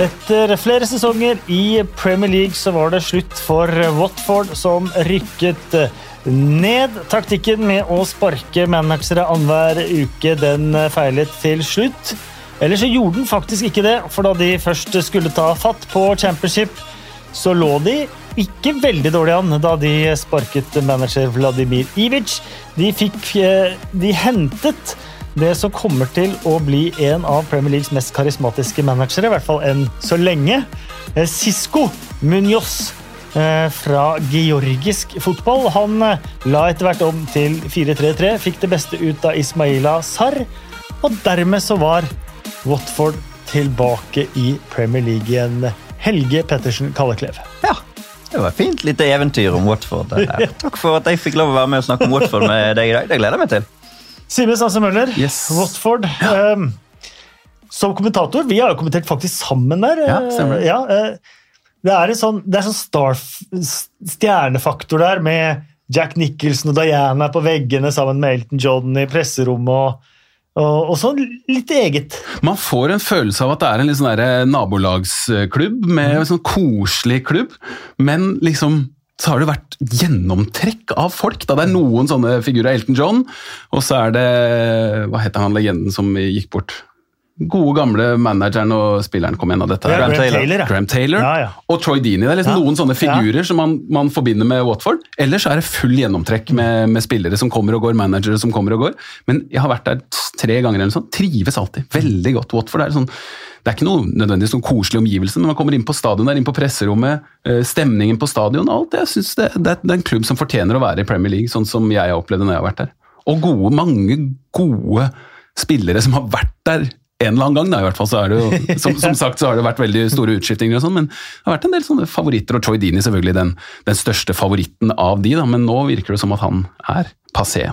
Etter flere sesonger i Premier League så var det slutt for Watford, som rykket ned. Taktikken med å sparke managere annenhver uke den feilet til slutt. Eller så gjorde den faktisk ikke det, for da de først skulle ta fatt på championship, så lå de ikke veldig dårlig an da de sparket manager Vladimir Ivic. De, fikk, eh, de hentet det som kommer til å bli en av Premier Leagues mest karismatiske managere, i hvert fall enn så lenge. Sisko eh, Munoz eh, fra georgisk fotball. Han eh, la etter hvert om til 4-3-3, fikk det beste ut av Ismaila Sarr, og dermed så var Watford tilbake i Premier League igjen. Helge Pettersen Kalleklev. Ja, det var fint lite eventyr om Watford. Takk for at jeg fikk lov å være med og snakke om Watford med deg i dag. Det gleder jeg meg til. Simen Stasse Møller, Yes. Watford. Um, som kommentator Vi har jo kommentert faktisk sammen der. Ja, stemmer det. Ja, uh, det er en sånn, det er sånn star, stjernefaktor der, med Jack Nicholson og Diana på veggene sammen med Elton John i presserommet. og, og, og sånn litt eget. Man får en følelse av at det er en litt sånn nabolagsklubb, med en sånn koselig klubb, men liksom så har det vært gjennomtrekk av folk. Da. Det er noen sånne figurer. Elton John, og så er det Hva heter han legenden som gikk bort? Gode, gamle manageren og spilleren kom igjen av dette. Ja. Graham Taylor. Graham Taylor Ja, ja. og Troy Deany. Det er liksom Ja. noen sånne figurer som man, man forbinder med Watford. Ellers er det full gjennomtrekk med, med spillere som kommer og går, managere som kommer og går. Men jeg har vært der tre ganger eller sånn. Trives alltid. Veldig godt. Watford er sånn det er ikke noe nødvendigvis noen koselig omgivelse, men man kommer inn på stadion der, inn på presserommet, eh, stemningen på stadion alt. Jeg synes det, det, er, en klubb som fortjener å være i Premier League, sånn som jeg har opplevd når jeg har vært der. Og gode, mange gode spillere som har vært der en eller annen gang, da, i hvert fall. Så er det jo, som, som sagt så har det vært veldig store utskiftinger og sånn, men det har vært en del sånne favoritter, og Troy Dini selvfølgelig den, den største favoritten av de, da, men nå virker det som at han er passé.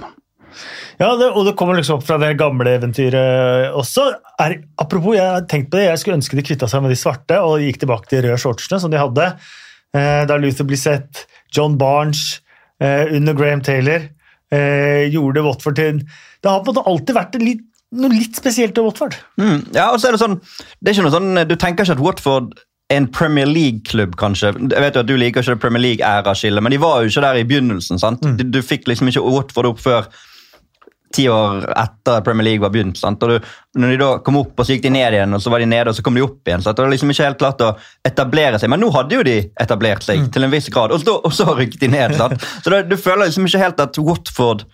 Ja, det, og det kommer liksom opp fra det gamle eventyret også. Er, apropos, jeg har tenkt på det, jeg skulle ønske de kvitta seg med de svarte og gikk tilbake til de røde shortsene som de hadde. Eh, da Luther Blissett, John Barnes eh, under Graham Taylor eh, gjorde Watford til Det har på en måte alltid vært en litt, noe litt spesielt til Watford. Mm, ja, og så er det sånn, det er ikke noe sånn, Du tenker ikke at Watford er en Premier League-klubb, kanskje. Jeg vet jo at Du liker ikke det Premier League-æra-skillet, men de var jo ikke der i begynnelsen. sant? Du, du fikk liksom ikke Watford opp før ti år etter Premier League var begynt. sant? Og du, når de da kom opp, og så gikk de ned igjen, og så var de nede, og så kom de opp igjen. sant? Og det var liksom ikke helt klart å etablere seg, Men nå hadde jo de etablert seg til en viss grad, og så, og så rykket de ned. sant? Så det, du føler liksom ikke helt at Watford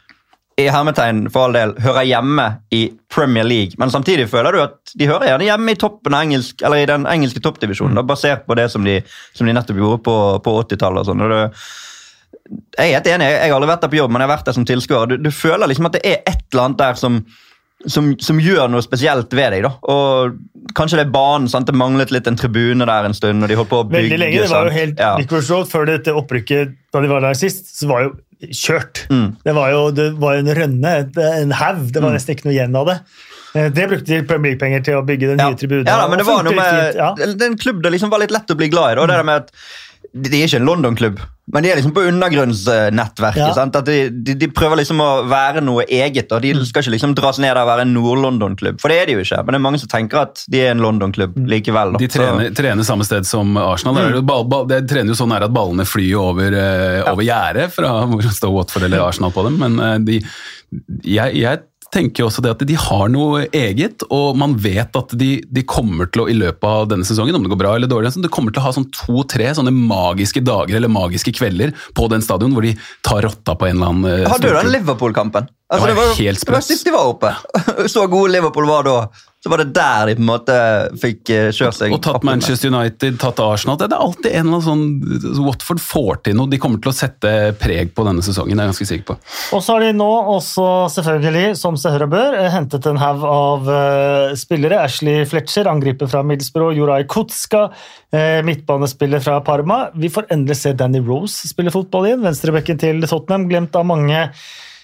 i hermetegn for all del hører hjemme i Premier League, men samtidig føler du at de hører gjerne hjemme i toppen av engelsk, eller i den engelske toppdivisjonen, da, basert på det som de, som de nettopp gjorde på, på 80-tallet. og sånn. Jeg er helt enig, jeg har aldri vært der på jobb, men jeg har vært der som tilskuer. Du, du føler liksom at det er et eller annet der som, som, som gjør noe spesielt ved deg. da. Og Kanskje det er banen. sant? Det manglet litt en tribune der en stund. og de holdt på å bygge. Veldig lenge. Det var jo helt Ja. Nicholas Road før dette opprykket da de var der sist, så var jo kjørt. Mm. Det var jo det var en rønne, en haug. Det var Mm. nesten ikke noe igjen av det. Eh, Det brukte de Premier League-penger til å bygge den Ja. nye tribunen. Ja, da, men det var noe med, ja. det er en klubb det liksom var litt lett å bli glad i. Da. Det der med at de de er ikke en London-klubb, men de er liksom på undergrunnsnettverket. Ja. sant? At de, de, de prøver liksom å være noe eget. og De skal ikke liksom dras ned av å være en Nord-London-klubb, for det er de jo ikke. Men det er mange som tenker at de er en London-klubb likevel. Da. De trener, trener samme sted som Arsenal. Det, er ball, ball, det trener jo sånn her at ballene flyr over, over, ja. over gjerdet fra hvor det står Watford eller Arsenal på dem, men uh, de, jeg, jeg tenker jeg også det at de har noe eget, og man vet at de, de kommer til å i løpet av denne sesongen, om det går bra eller dårlig, de kommer til å ha sånn to-tre sånne magiske dager eller magiske kvelder på den stadion hvor de tar rotta på en eller annen Har Hadde du den. Liverpool-kampen? Altså, Det det, var helt helt det var sist de var oppe. Så gode Liverpool var da. Så var det der de på en måte fikk eh, kjørt seg. Og tatt. Manchester United, tatt Arsenal. Det er alltid en eller annen sånn Watford får til noe. De kommer til å sette preg på denne sesongen, det er jeg ganske sikker på. Og så har de nå også, selvfølgelig, som seg hør og bør, eh, hentet en haug av eh, spillere. Ashley Fletcher, angriper fra Middlesbrough, Joraj Kutska, eh, midtbanespiller fra Parma. Vi får endelig se Danny Rose spille fotball igjen. Venstrebekken til Tottenham, glemt av mange.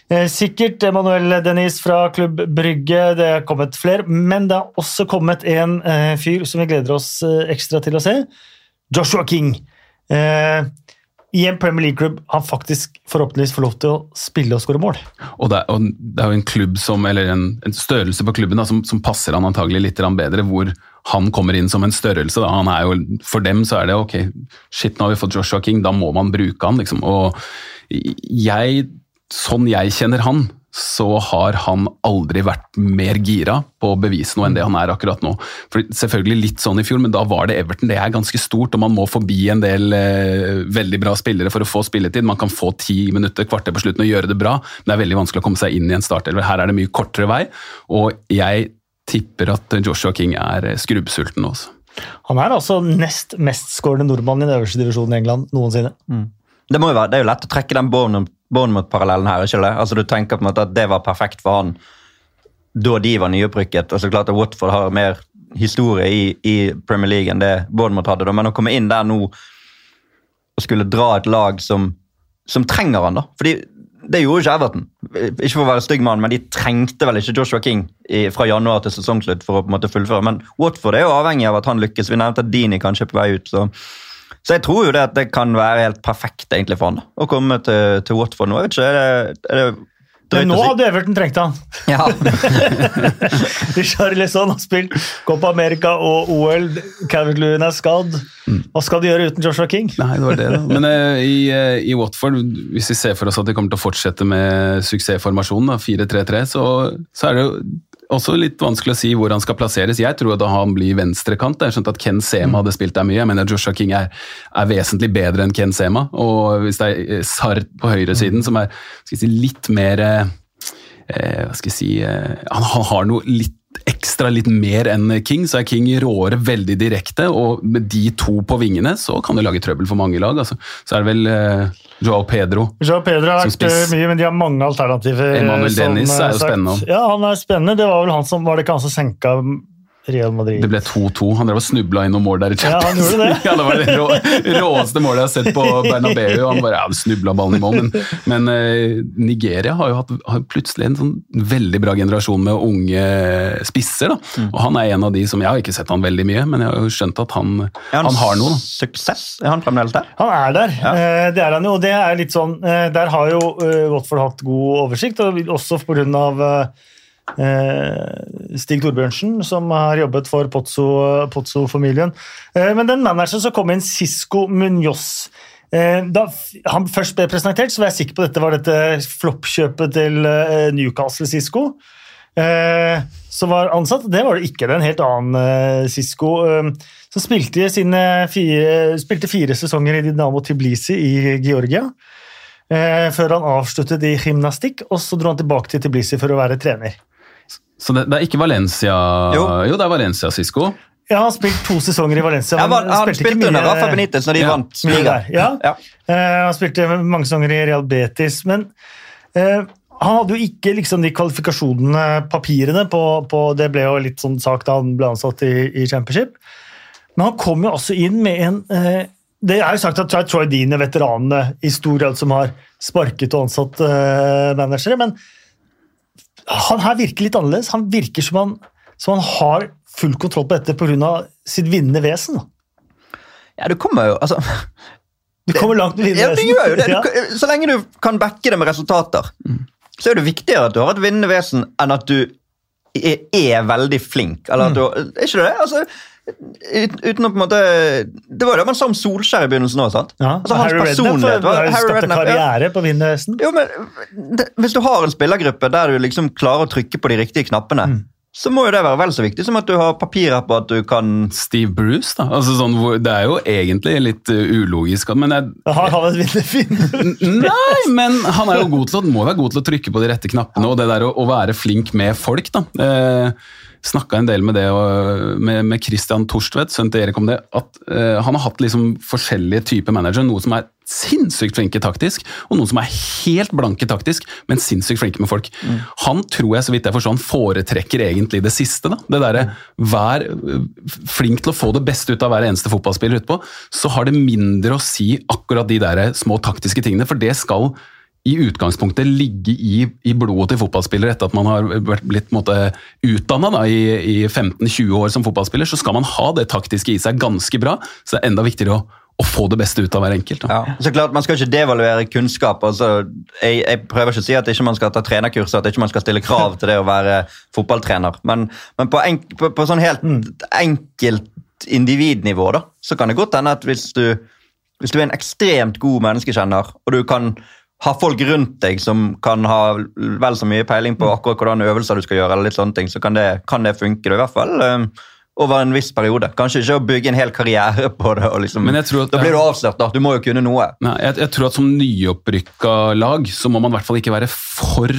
Eh, sikkert Emanuel Dennis fra Klubb Brygge, det er kommet flere. Men det har også kommet en eh, fyr som vi gleder oss eh, ekstra til å se. Joshua King. Eh, I en Premier League-klubb han faktisk forhåpentligvis får lov til å spille og skåre mål. Og det, er, og det er jo en klubb som, eller en, en størrelse på klubben da, som, som passer han antagelig litt bedre, hvor han kommer inn som en størrelse. Da. Han er jo, for dem så er det ok, shit, nå har vi fått Joshua King, da må man bruke han. Liksom. Og jeg, sånn jeg kjenner han, så har han aldri vært mer gira på å bevise noe enn det han er akkurat nå. For Selvfølgelig litt sånn i fjor, men da var det Everton. Det er ganske stort, og man må forbi en del eh, veldig bra spillere for å få spilletid. Man kan få ti minutter, kvarter på slutten og gjøre det bra, men det er veldig vanskelig å komme seg inn i en startelver. Her er det mye kortere vei, og jeg tipper at Joshua King er skrubbsulten også. Han er altså nest mestskårende nordmann i den øverste divisjonen i England noensinne. Mm. Det, må jo være, det er jo lett å trekke den Bournemouth-parallellen her. ikke det? Altså Du tenker på en måte at det var perfekt for han da de var nyopprykket. Altså klart at Watford har mer historie i, i Premier League enn det Bournemouth hadde. Da. Men å komme inn der nå og skulle dra et lag som, som trenger han da. Fordi det gjorde ikke Everton. Ikke for å være stygg mann, men de trengte vel ikke Joshua King i, fra januar til sesongslutt for å på en måte fullføre. Men Watford er jo avhengig av at han lykkes. Vi nevnte at Dini kanskje er på vei ut. så så jeg tror jo det at det kan være helt perfekt egentlig for han å komme til, til Watford nå. Jeg vet ikke, er det, er det men nå hadde Everton trengt han. Ja. Richarlison har spilt Copa America og OL. Calvert Lewin er skadd. Hva skal de gjøre uten Joshua King? Nei, det var det da. Men uh, i, uh, i, Watford, hvis vi ser for oss at de kommer til å fortsette med suksessformasjonen, 4-3-3, så, så, er det jo også litt vanskelig å si hvor han skal plasseres. Jeg tror at han blir venstrekant. Jeg skjønte at Ken Sema hadde spilt der mye. Jeg mener Joshua King er, er vesentlig bedre enn Ken Sema. Og hvis det er Sar på høyresiden, som er si, litt mer eh, Hva skal jeg si eh, han, han, har noe litt ekstra litt mer enn King, så er King råere veldig direkte. Og med de to på vingene så kan det lage trøbbel for mange lag. Altså. Så er det vel eh, Joao Pedro. Joao Pedro har vært eh, mye, men de har mange alternativer. Emanuel Dennis er jo spennende. Ja, han er spennende. Det var vel han som, var det ikke han som senka Real Madrid. Det ble 2-2. Han drev og snubla inn noen mål der i Ja, han gjorde det. ja, det var det rå, råeste målet jeg har sett på Bernabeu. Han bare ja, snubla ballen i mål. Men, men uh, Nigeria har jo hatt har plutselig en sånn veldig bra generasjon med unge spisser. da. Mm. Og han er en av de som Jeg har ikke sett han veldig mye, men jeg har jo skjønt at han, han, han har noe. Suksess? Er han fremdeles der? Han er der. Ja. Uh, det er han jo. og det er litt sånn, uh, Der har jo Watford hatt god oversikt, og også pga. grunn Eh, Stig Torbjørnsen, som har jobbet for Pozzo-familien. Eh, men den manageren som kom inn, Sisko Munoz eh, da han først ble presentert, så var jeg sikker på at dette var dette floppkjøpet til Newcastle Sisko. Som var ansatt. Det var det ikke. Det er en helt annen Sisko. Som spilte, fire, spilte fire sesonger i Dynamo Tiblisi i Georgia. Før han avsluttet i gymnastikk, og så dro han tilbake til Tiblisi for å være trener. Så det, det, er ikke Valencia Jo, jo det er Valencia Sisko. Ja, han har spilt to sesonger i Valencia. Ja, han, han spilte, spilte under Rafa Benitez når de ja. vant ligaen. Ja. ja. Uh, han spilte mange sesonger i Real Betis, men uh, han hadde jo ikke liksom, de kvalifikasjonene, papirene, på, på, Det ble jo litt sånn sak da han ble ansatt i, i Championship. Men han kom jo også inn med en uh, Det er jo sagt at Troy Dean er veteranene i stor grad som har sparket og ansatt managere, men han her virker litt annerledes. Han virker som han, som han har full kontroll på dette pga. sitt vinnende vesen. Ja, du kommer jo altså Du kommer langt med vinnende vesen. ja, du gjør jo det. Du, så lenge du kan backe det med resultater, mm. så er det viktigere at du har et vinnende vesen enn at du er, er veldig flink. Eller at mm. er ikke det? Altså, uten å på en måte Det var det man sa om Solskjær i begynnelsen òg. Ja, altså, Harry Redknapp har startet karriere ja. på Vinnerhesten. Jo, men det, Hvis du har en spillergruppe der du liksom klarer å trykke på de riktige knappene, mm. så må jo det være vel så viktig som at du har papirer på at du kan Steve Bruce, da. Altså, sånn, det er jo egentlig litt uh, ulogisk, men jeg, Har han et vinnerfinn? Nei, men han er jo god til må være god til å trykke på de rette knappene, og det der å, å være flink med folk, da. Uh, snakka en del med det med, med Christian Torstvedt, sønnen til Erik, om det. At uh, han har hatt liksom forskjellige typer manager. Noe som er sinnssykt flinke taktisk, og noen som er helt blanke taktisk, men sinnssykt flinke med folk. Mm. Han tror jeg, så vidt jeg forstår, han foretrekker egentlig det siste. da. Det derre vær eh, flink til å få det beste ut av hver eneste fotballspiller utpå. Så har det mindre å si akkurat de der små taktiske tingene, for det skal i utgangspunktet ligge i, i, blodet til fotballspillere etter at man har blitt utdanna i, i 15-20 år som fotballspiller, så skal man ha det taktiske i seg ganske bra. Så det er enda viktigere å, å få det beste ut av hver enkelt. Ja. Så klart, Man skal ikke devaluere kunnskap. altså Jeg, jeg prøver ikke å si at ikke man skal ta trenerkurs at ikke man skal stille krav til det å være fotballtrener, men, men på, enk, på, på sånn helt enkelt individnivå da, så kan det godt hende at hvis du, hvis du er en ekstremt god menneskekjenner, og du kan ha folk rundt deg som kan ha vel så mye peiling på akkurat hvordan øvelser du skal gjøre, eller litt sånne ting, så kan det, kan det funke. I hvert fall over en viss periode. Kanskje ikke å bygge en hel karriere på det. liksom, Men jeg tror at- Da blir du avslørt. da. Du må jo kunne noe. Nei, jeg, jeg tror at som nyopprykka lag, så må man i hvert fall ikke være for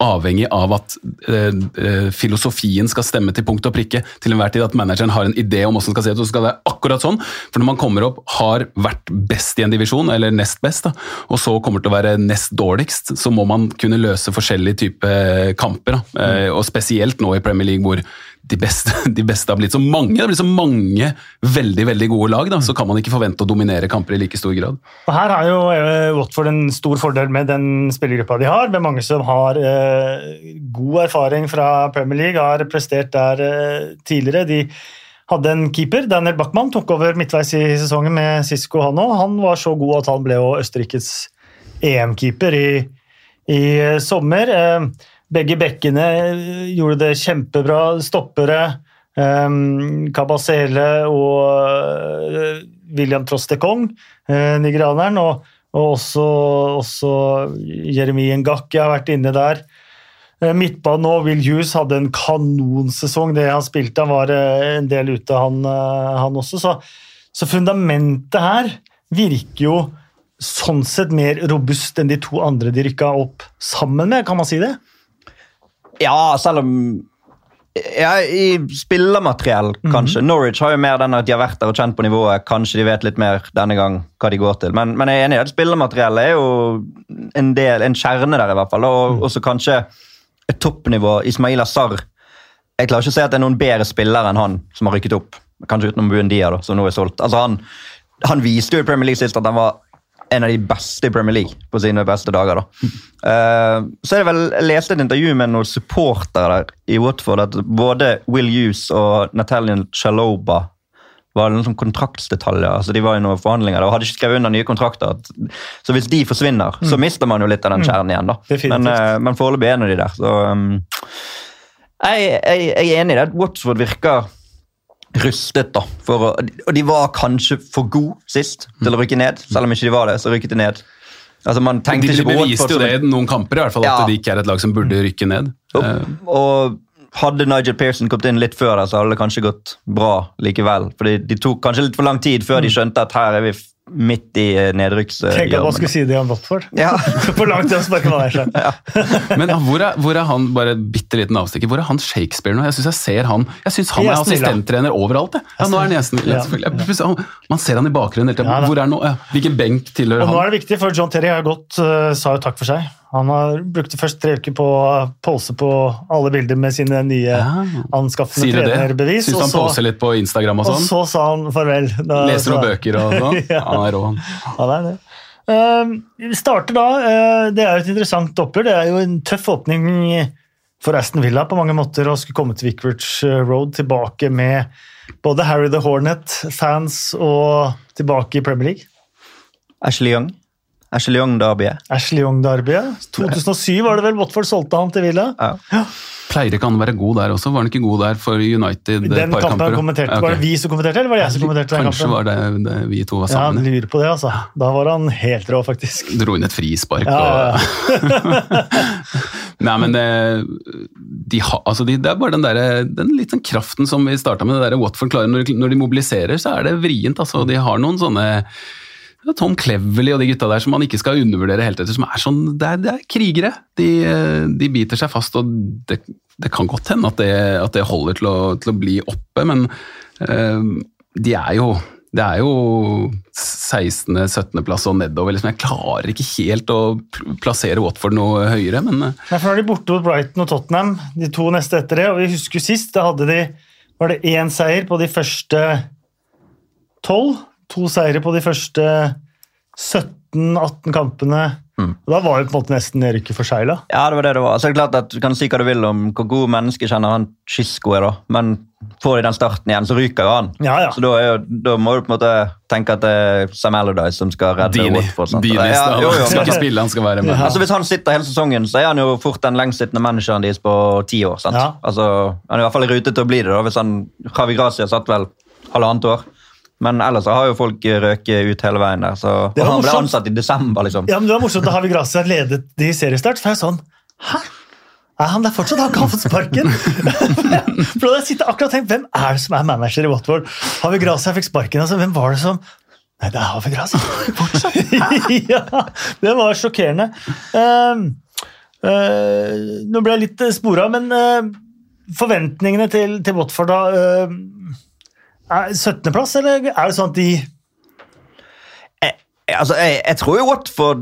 avhengig av at eh, eh, filosofien skal stemme til punkt og prikke til enhver tid, at manageren har en idé om hvordan den skal se ut, så skal det være akkurat sånn. For når man kommer opp, har vært best i en divisjon, eller nest best, da, og så kommer til å være nest dårligst, så må man kunne løse forskjellige typer kamper. Da. Eh, og spesielt nå i Premier League, hvor de beste, de beste har blitt så mange. Det har blitt så mange veldig veldig gode lag, da, så kan man ikke forvente å dominere kamper i like stor grad. Og Her har jo eh, Watford en stor fordel med den spillergruppa de har. med mange som har eh, god erfaring fra Premier League, har prestert der eh, tidligere. De hadde en keeper, Daniel Backman tok over midtveis i sesongen med Sisko han òg. Han var så god at han ble Østerrikes EM-keeper i, i sommer. Eh, begge bekkene eh, gjorde det kjempebra. Stoppere. Um, Kabasele og uh, William Trostekong, uh, nigerianeren, og, og også, også Jeremy Ngakki har vært inne der. Uh, Midtbanen nå, Will Hughes hadde en kanonsesong. Det han spilte, han var uh, en del ute, han, han også. Så, så fundamentet her virker jo sånn sett mer robust enn de to andre de rykka opp sammen med, kan man si det? Ja, selv om ja, I spillermateriell, kanskje. Norwich har jo mer den at de har vært der og kjent på nivået. Kanskje de vet litt mer denne gang hva de går til. Men, men jeg er enig i at spillermateriellet er jo en del, en kjerne der, i hvert fall. Og også kanskje et toppnivå. Ismail Assar. Jeg klarer ikke å se at det er noen bedre spillere enn han som har rykket opp. Kanskje utenom Buendia, da, som nå er solgt. Altså, han, han viste jo i Premier League sist at han var en av de beste i Premier League på sine beste dager. da. Uh, så er det vel, Jeg leste et intervju med noen supportere der i Watford at både Will Hughes og Natalian Chaloba var noen sånn kontraktsdetaljer. altså De var i noen forhandlinger og hadde ikke skrevet under nye kontrakter. Så hvis de forsvinner, så mister man jo litt av den kjernen igjen. da. Definitivt. Men, uh, men foreløpig er av de der. så um, jeg, jeg, jeg er enig i det. at Watford virker rustet, da. Å- og de var kanskje for gode sist til å rykke ned. Selv om ikke de var det, så rykket de ned. Altså, man De, de beviste jo det i noen kamper, i hvert fall, at Ja. de ikke er et lag som burde rykke ned. og, og hadde Nigel Pearson kommet inn litt før, der, så hadde det kanskje gått bra likevel. Fordi de tok kanskje litt for lang tid før de skjønte at her er vi midt i eh, nedrykkshjørnet. Tenk at man skulle si det om Watford. Ja. For langt til å sparke meg der. Men hvor er, hvor er han bare bitte liten avstikker, hvor er han Shakespeare nå? Jeg syns jeg ser han Jeg synes han er Aston assistenttrener overalt. jeg. Ja, nå er han Ja. selvfølgelig. Jeg Man ser han i bakgrunnen hele tiden. Ja, er han? Ja, Hvilken benk tilhører Og nå er det viktig, for John Terry har gått, eh, sa jo takk for seg. Han har brukte først tre uker på å pose på alle bilder med sine nye Ja. anskaffende Sier du trenerbevis. Syns han poser litt på Instagram og sånn? Og så sa han farvel. Da, Leser noen bøker og sånn? Ja. Han er rå, han. Ja, det er det. Uh, vi starter da. Uh, det er jo et interessant oppgjør. Det er jo en tøff åpning for Aston Villa på mange måter å skulle komme til Vicarage Road tilbake med både Harry the Hornet-fans og tilbake i Premier League. Ashley Young. Ashley Young-derbyet. Ashley Young Derby. 2007 var det vel Watford solgte han til Villa. Ja. Pleier ikke han å være god der også? Var han ikke god der for United? Den par kampen kamper? kommenterte, okay. Var det vi som kommenterte, eller var det jeg som kommenterte den Kanskje kampen? var det, det vi to var sammen. Ja, lurer på det, altså. Da var han helt rå, faktisk. Dro inn et frispark Ja, ja, og Nei, men det, de ha, altså de, det er bare den, der, den litt sånn kraften som vi starta med. det der Watford klarer når, de- når de mobiliserer, så er det vrient. altså. De har noen sånne ja, Tom Cleverly og de gutta der som man ikke skal undervurdere helt etter. som er sånn, Det er, det er krigere. De, eh, de biter seg fast, og det, det kan godt hende at det, at det holder til å, til å bli oppe, men eh, de er jo det er jo 16., 17. plass og nedover. Liksom. Jeg klarer ikke helt å pl- plassere Watford noe høyere, men eh, Nei, for Nå er de borte mot Brighton og Tottenham, de to neste etter det. og vi husker Sist da hadde de, var det én seier på de første tolv. To seire på de første 17. 17-18 kampene. Mm. Og da var jo på en måte nesten nedrykket forsegla. Ja, det var det det var. Så det er klart at Du kan si hva du vil om hvor god menneske kjenner han Skisko er, da. men får de den starten igjen, så ryker jo han. Ja, ja. Så da, er jo, da må du på en måte tenke at det er Sam Allardyce som skal redde Dini. Watford. sant? Dini Ja, skal, jo, jo, skal ikke spille, han skal være med. Altså Hvis han sitter hele sesongen, så er han jo fort den lengstsittende manageren deres på ti år. sant? Ja. Altså, Han er i hvert fall i rute til å bli det. da, hvis han, Javi Gracia satt vel halvannet år. Men ellers har jo folk røket ut hele veien der. så Det og var Han ble morsomt. ansatt i desember, liksom. Ja, men Det var morsomt da Havi Gracia ledet de i seriestart. For jeg er sånn Hæ? Er han der fortsatt? Har ikke han fått sparken? for da hadde jeg sitter akkurat og tenkt, Hvem er det som er manager i Watford? Havi Gracia fikk sparken. altså Hvem var det som Nei, det er Havi Gracia. ja, det var sjokkerende. Um, uh, nå ble jeg litt spora, men uh, forventningene til, til Watford da eh, er 17.-plass, eller er det sånn at de Altså, jeg, jeg tror jo Watford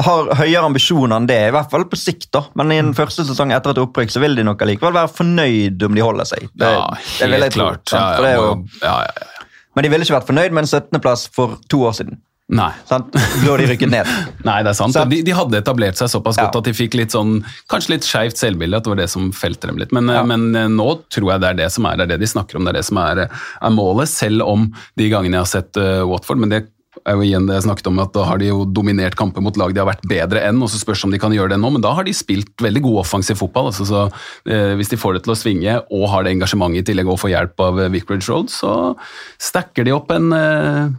har høyere ambisjoner enn det, i hvert fall på sikt. da. Men i Mm. den første sesong etter et opprykk så vil de nok allikevel være fornøyd om de holder seg. Det, Ja, jeg helt klart. Tro, Ja, ja, jo, ja, ja, ja. men de ville ikke vært fornøyd med en 17.-plass for to år siden. Nei. Sant? Da de rykket ned. Nei, det er sant. Sant. De, de hadde etablert seg såpass Ja. godt at de fikk litt sånn, kanskje litt skeivt selvbilde. At det var det som felte dem litt. Men, eh, Ja. men eh, nå tror jeg det er det som er, det er det de snakker om, det er det som er, eh, er målet. Selv om de gangene jeg har sett uh, Watford, men det er jo igjen det jeg snakket om, at da har de jo dominert kamper mot lag de har vært bedre enn, og så spørs om de kan gjøre det nå, men da har de spilt veldig god offensiv fotball. Altså, så eh, Hvis de får det til å svinge og har det engasjementet i tillegg og får hjelp av Vic Bridge Road, så stacker de opp en eh,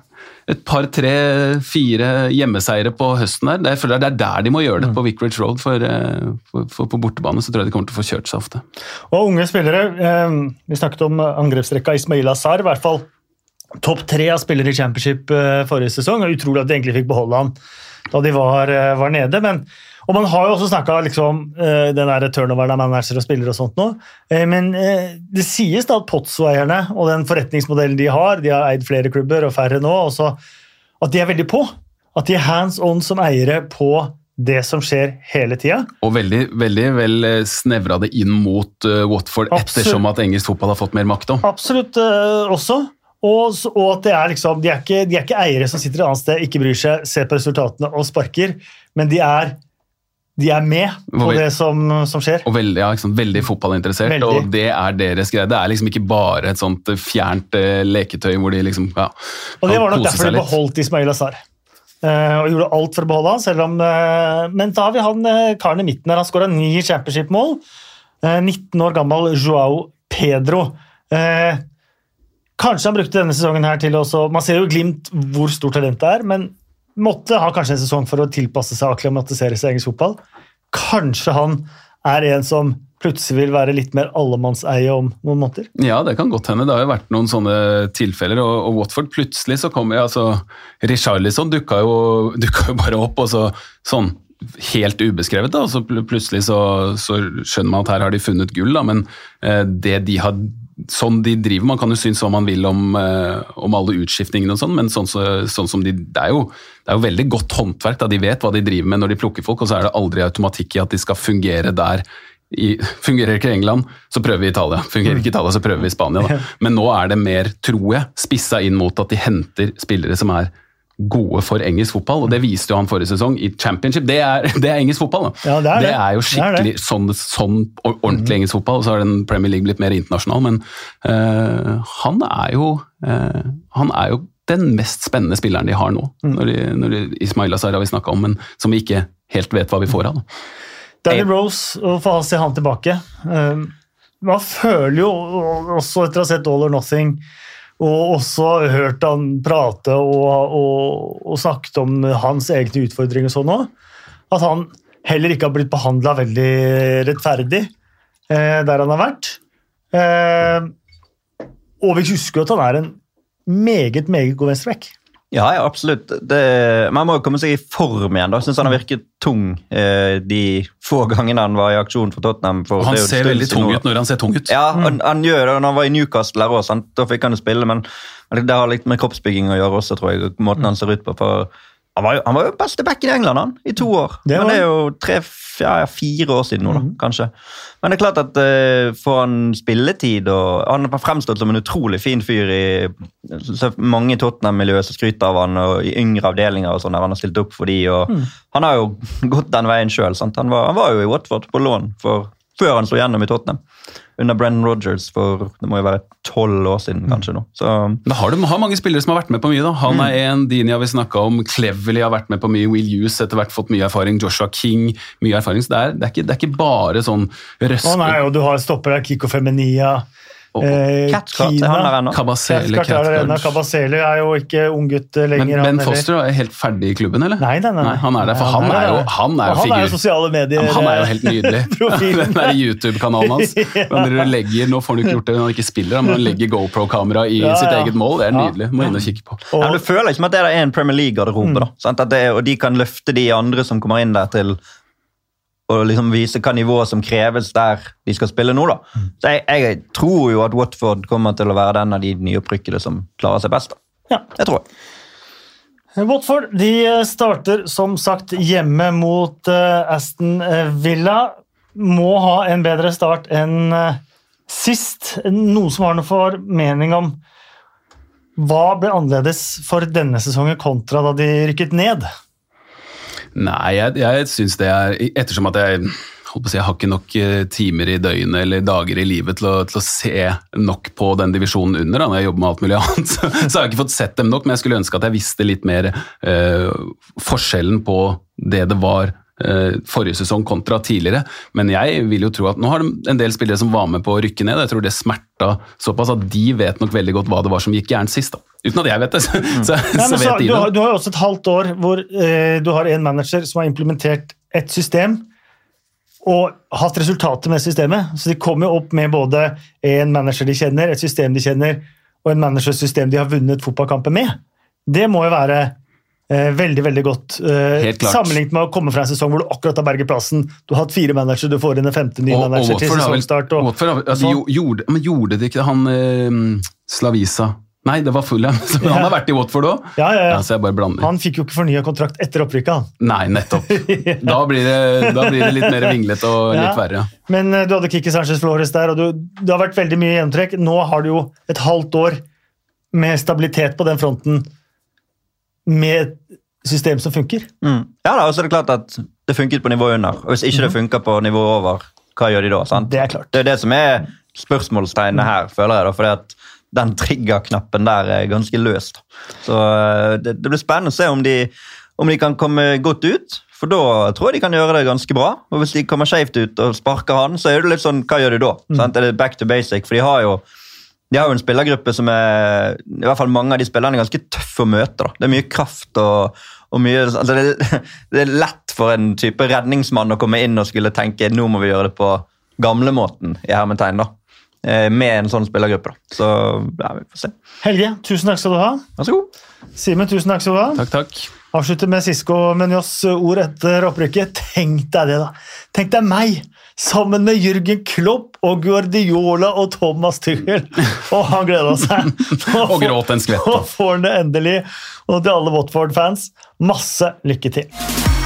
et par, tre, fire hjemmeseiere på høsten her. Jeg føler det er der de må gjøre det, på Vickridge Road. For, eh, for, for på bortebane så tror jeg de kommer til å få kjørt seg ofte. Og unge spillere. Eh, vi snakket om angrepsrekka Ismail Azar. I hvert fall topp tre av spillere i championship eh, forrige sesong. og Utrolig at de egentlig fikk beholde han da de var, eh, var nede. Men, og Man har jo også snakka liksom, om eh, den der turnoveren av managere og spillere og sånt nå. Eh, men eh, det sies da at Potso-eierne og den forretningsmodellen de har, de har eid flere klubber og færre nå, også, at de er veldig på. At de er hands on som eiere på det som skjer hele tida. Og veldig, veldig vel snevra det inn mot Watford Absolutt. ettersom at engelsk fotball har fått mer makt òg. Absolutt også. Og, og at det er liksom, de er, ikke, de er ikke eiere som sitter et annet sted, ikke bryr seg, ser på resultatene og sparker, men de er, de er med på det som, som skjer. Og veldig, ja, liksom, veldig fotballinteressert, Veldig. og det er deres greie. Det er liksom ikke bare et sånt eh, fjernt eh, leketøy hvor de liksom ja, Og det var nok derfor de beholdt Ismail Azar. Eh, og gjorde alt for å beholde han, selv om eh, Men da har vi han uh, karen i midten der. Han skåra ni championship-mål. Eh, 19 år gammel Joao Pedro. Eh, kanskje han brukte denne sesongen her til å så- Man ser jo Glimt hvor stort talent det er, men måtte ha kanskje en sesong for å tilpasse seg og akklimatisere seg engelsk fotball. Kanskje han er en som plutselig vil være litt mer allemannseie om noen måneder. Ja, det kan godt hende. Det har jo vært noen sånne tilfeller. Og, og Watford plutselig så kommer ja, altså, Richarlison dukka jo, dukka jo bare opp, og så sånn helt ubeskrevet. da, og så Plutselig så, så skjønner man at her har de funnet gull, da, men eh, det de har Sånn de driver, Man kan jo synes hva man vil om, eh, om alle utskiftningene, og sånn, men sånn, så, sånn som de, det, er jo, det er jo veldig godt håndverk. da, De vet hva de driver med når de plukker folk, og så er det aldri automatikk i at de skal fungere der i, fungerer ikke England, så prøver vi Italia. Fungerer ikke Italia, så prøver vi Spania. Da. Men nå er det mer, tror jeg, spissa inn mot at de henter spillere som er gode for engelsk fotball, og det viste jo han forrige sesong i championship. Det er, det er engelsk fotball. Ja, det er det. jo Det er skikkelig sånn, sånn or- ordentlig engelsk fotball, så har den Premier League blitt mer internasjonal, men eh, han er jo eh, han er jo den mest spennende spilleren de har nå. Når de, når de, Ismail Azar har vi snakka om, men som vi ikke helt vet hva vi får av. Da. Danny Rose, å få se han tilbake um, Man føler jo også etter å ha sett All or Nothing og også hørt han prate og, og, og snakket om hans egne utfordringer sånn òg, at han heller ikke har blitt behandla veldig rettferdig eh, der han har vært. Eh, og vi husker jo at han er en meget, meget god venstreback. Ja, ja, absolutt. Det, man må jo komme seg i form igjen. da. Syns han har virket tung eh, de få gangene han var i aksjon for Tottenham. For, Han det jo en ser veldig tung ut når han ser tung ut. Ja, han, han gjør det. Når han var i Newcastle her også, da fikk han jo spille, men det har litt med kroppsbygging å gjøre også, tror jeg. og Måten han ser ut på. For Han var, jo, han var jo beste back i England han, i to år. Det Men det er jo tre, ja, fire år siden nå, da, kanskje. Men det er klart at uh, får han spilletid og Han har fremstått som en utrolig fin fyr i mange i Tottenham-miljøet som skryter av han, og i yngre avdelinger og sånn, han har stilt opp for de, og Han har jo gått den veien sjøl. Han, var- han var jo i Watford på lån for, før han slo gjennom i Tottenham. Under Brennan Rodgers for det må jo være tolv år siden, kanskje. nå. Så Da har du har mange spillere som har vært med på mye. da. Han Mm. er en, Dini har vi snakka om, Cleverly har vært med på mye, Will Hughes etter hvert fått mye erfaring, Joshua King mye erfaring. Så det er, det er, ikke, det er ikke bare sånn Å røske nei, og du har stopper der, Kiko Femenia. Eh, er han der ennå. Kabasele, ennå. Cathcart. Kabasele jo ikke unggutt lenger. Men Ben. Foster er helt ferdig i klubben, eller? Nei, nei, nei. han er der, for han er jo, han er jo figur. han er jo sosiale medier. Ja, han er jo helt nydelig. Profilen. Den der YouTube-kanalen hans. Ja. Legger, Nå får han ikke gjort det når han ikke spiller, men han legger GoPro-kamera i Ja, sitt eget mål. Det er nydelig. Må inn og kikke på. Og- Ja, du føler ikke med at det er en Premier League-garderobe. da, sant? At det er- Og de kan løfte de andre som kommer inn der til og liksom vise hva nivå som kreves der de skal spille nå. da. Så jeg, jeg tror jo at Watford kommer til å være den av de nyopprykkede som klarer seg best. da. Ja. Det tror jeg. Watford de starter som sagt hjemme mot eh, Aston Villa. Må ha en bedre start enn eh, sist. Noen som har noe formening om hva ble annerledes for denne sesongen kontra da de rykket ned? Nei, jeg, jeg syns det er Ettersom at jeg jeg har ikke nok eh, timer i døgnet eller dager i livet til å, til å se nok på den divisjonen under, da, når jeg jobber med alt mulig annet, så, så har jeg ikke fått sett dem nok, men jeg skulle ønske at jeg visste litt mer eh, forskjellen på det det var eh, forrige sesong kontra tidligere. Men jeg vil jo tro at nå har de en del spillere som var med på å rykke ned. Jeg tror det smerta såpass at de vet nok veldig godt hva det var som gikk gærent sist. da. Uten at jeg vet det, så, så, Nei, så vet de du, det. du har jo også et halvt år hvor eh, du har en manager som har implementert et system og hatt resultater med systemet. Så de kommer opp med både en manager de kjenner, et system de kjenner, og en managersystem de har vunnet fotballkampen med. Det må jo være eh, veldig veldig godt. Eh, Helt klart. sammenlignet med å komme fra en sesong hvor du akkurat har berget plassen. Du har hatt fire managere, du får inn en femte ny Og, og manager til sesongstart. Og, og, og, altså, gjorde, men gjorde det ikke han eh, Slavisa Nei, det var Fulham. så Han har vært i Watford òg. ja, ja, ja. så jeg bare blander. Han fikk jo ikke fornya kontrakt etter opprykket. Nei, nettopp. Da blir, det, da blir det litt mer vinglete og litt Ja. verre. Men eh, du hadde Kiki Sanchez Flores der, og du, det har vært veldig mye gjennomtrekk. Nå har du jo et halvt år med stabilitet på den fronten med et system som funker. Mm. Ja da, og så er det klart at det funket på nivået under. Og hvis ikke det funker på nivået over, hva gjør de da? sant? Det er klart. Det er det som er spørsmålstegnet her, føler jeg. da, fordi at den triggerknappen der er ganske løs. Så eh, det, det blir spennende å se om de, om de kan komme godt ut. For da tror jeg de kan gjøre det ganske bra. Og hvis de kommer skjevt ut og sparker han, så er det litt sånn, hva gjør du da? Sant? Er det back to basic? For de har jo de har jo en spillergruppe som er i hvert fall mange av de spillerne er ganske tøffe å møte. da. Det er mye kraft og, og mye altså det, det er lett for en type redningsmann å komme inn og skulle tenke nå må vi gjøre det på gamlemåten, i hermetegn, da. Eh, Med en sånn spillergruppe. da. Så ja, vi får se. Helge, tusen takk skal du ha. Vær så god. Simen, tusen takk skal du ha. Takk, takk. Avslutter med Sisko Menjos ord etter opprykket. Tenk deg det, da. Tenk deg meg sammen med Jørgen Klopp og Guardiola og Thomas Tuchel. Og han gleda seg. Og gråt en skvett. Og får han det endelig. Og til alle Watford-fans, masse lykke til.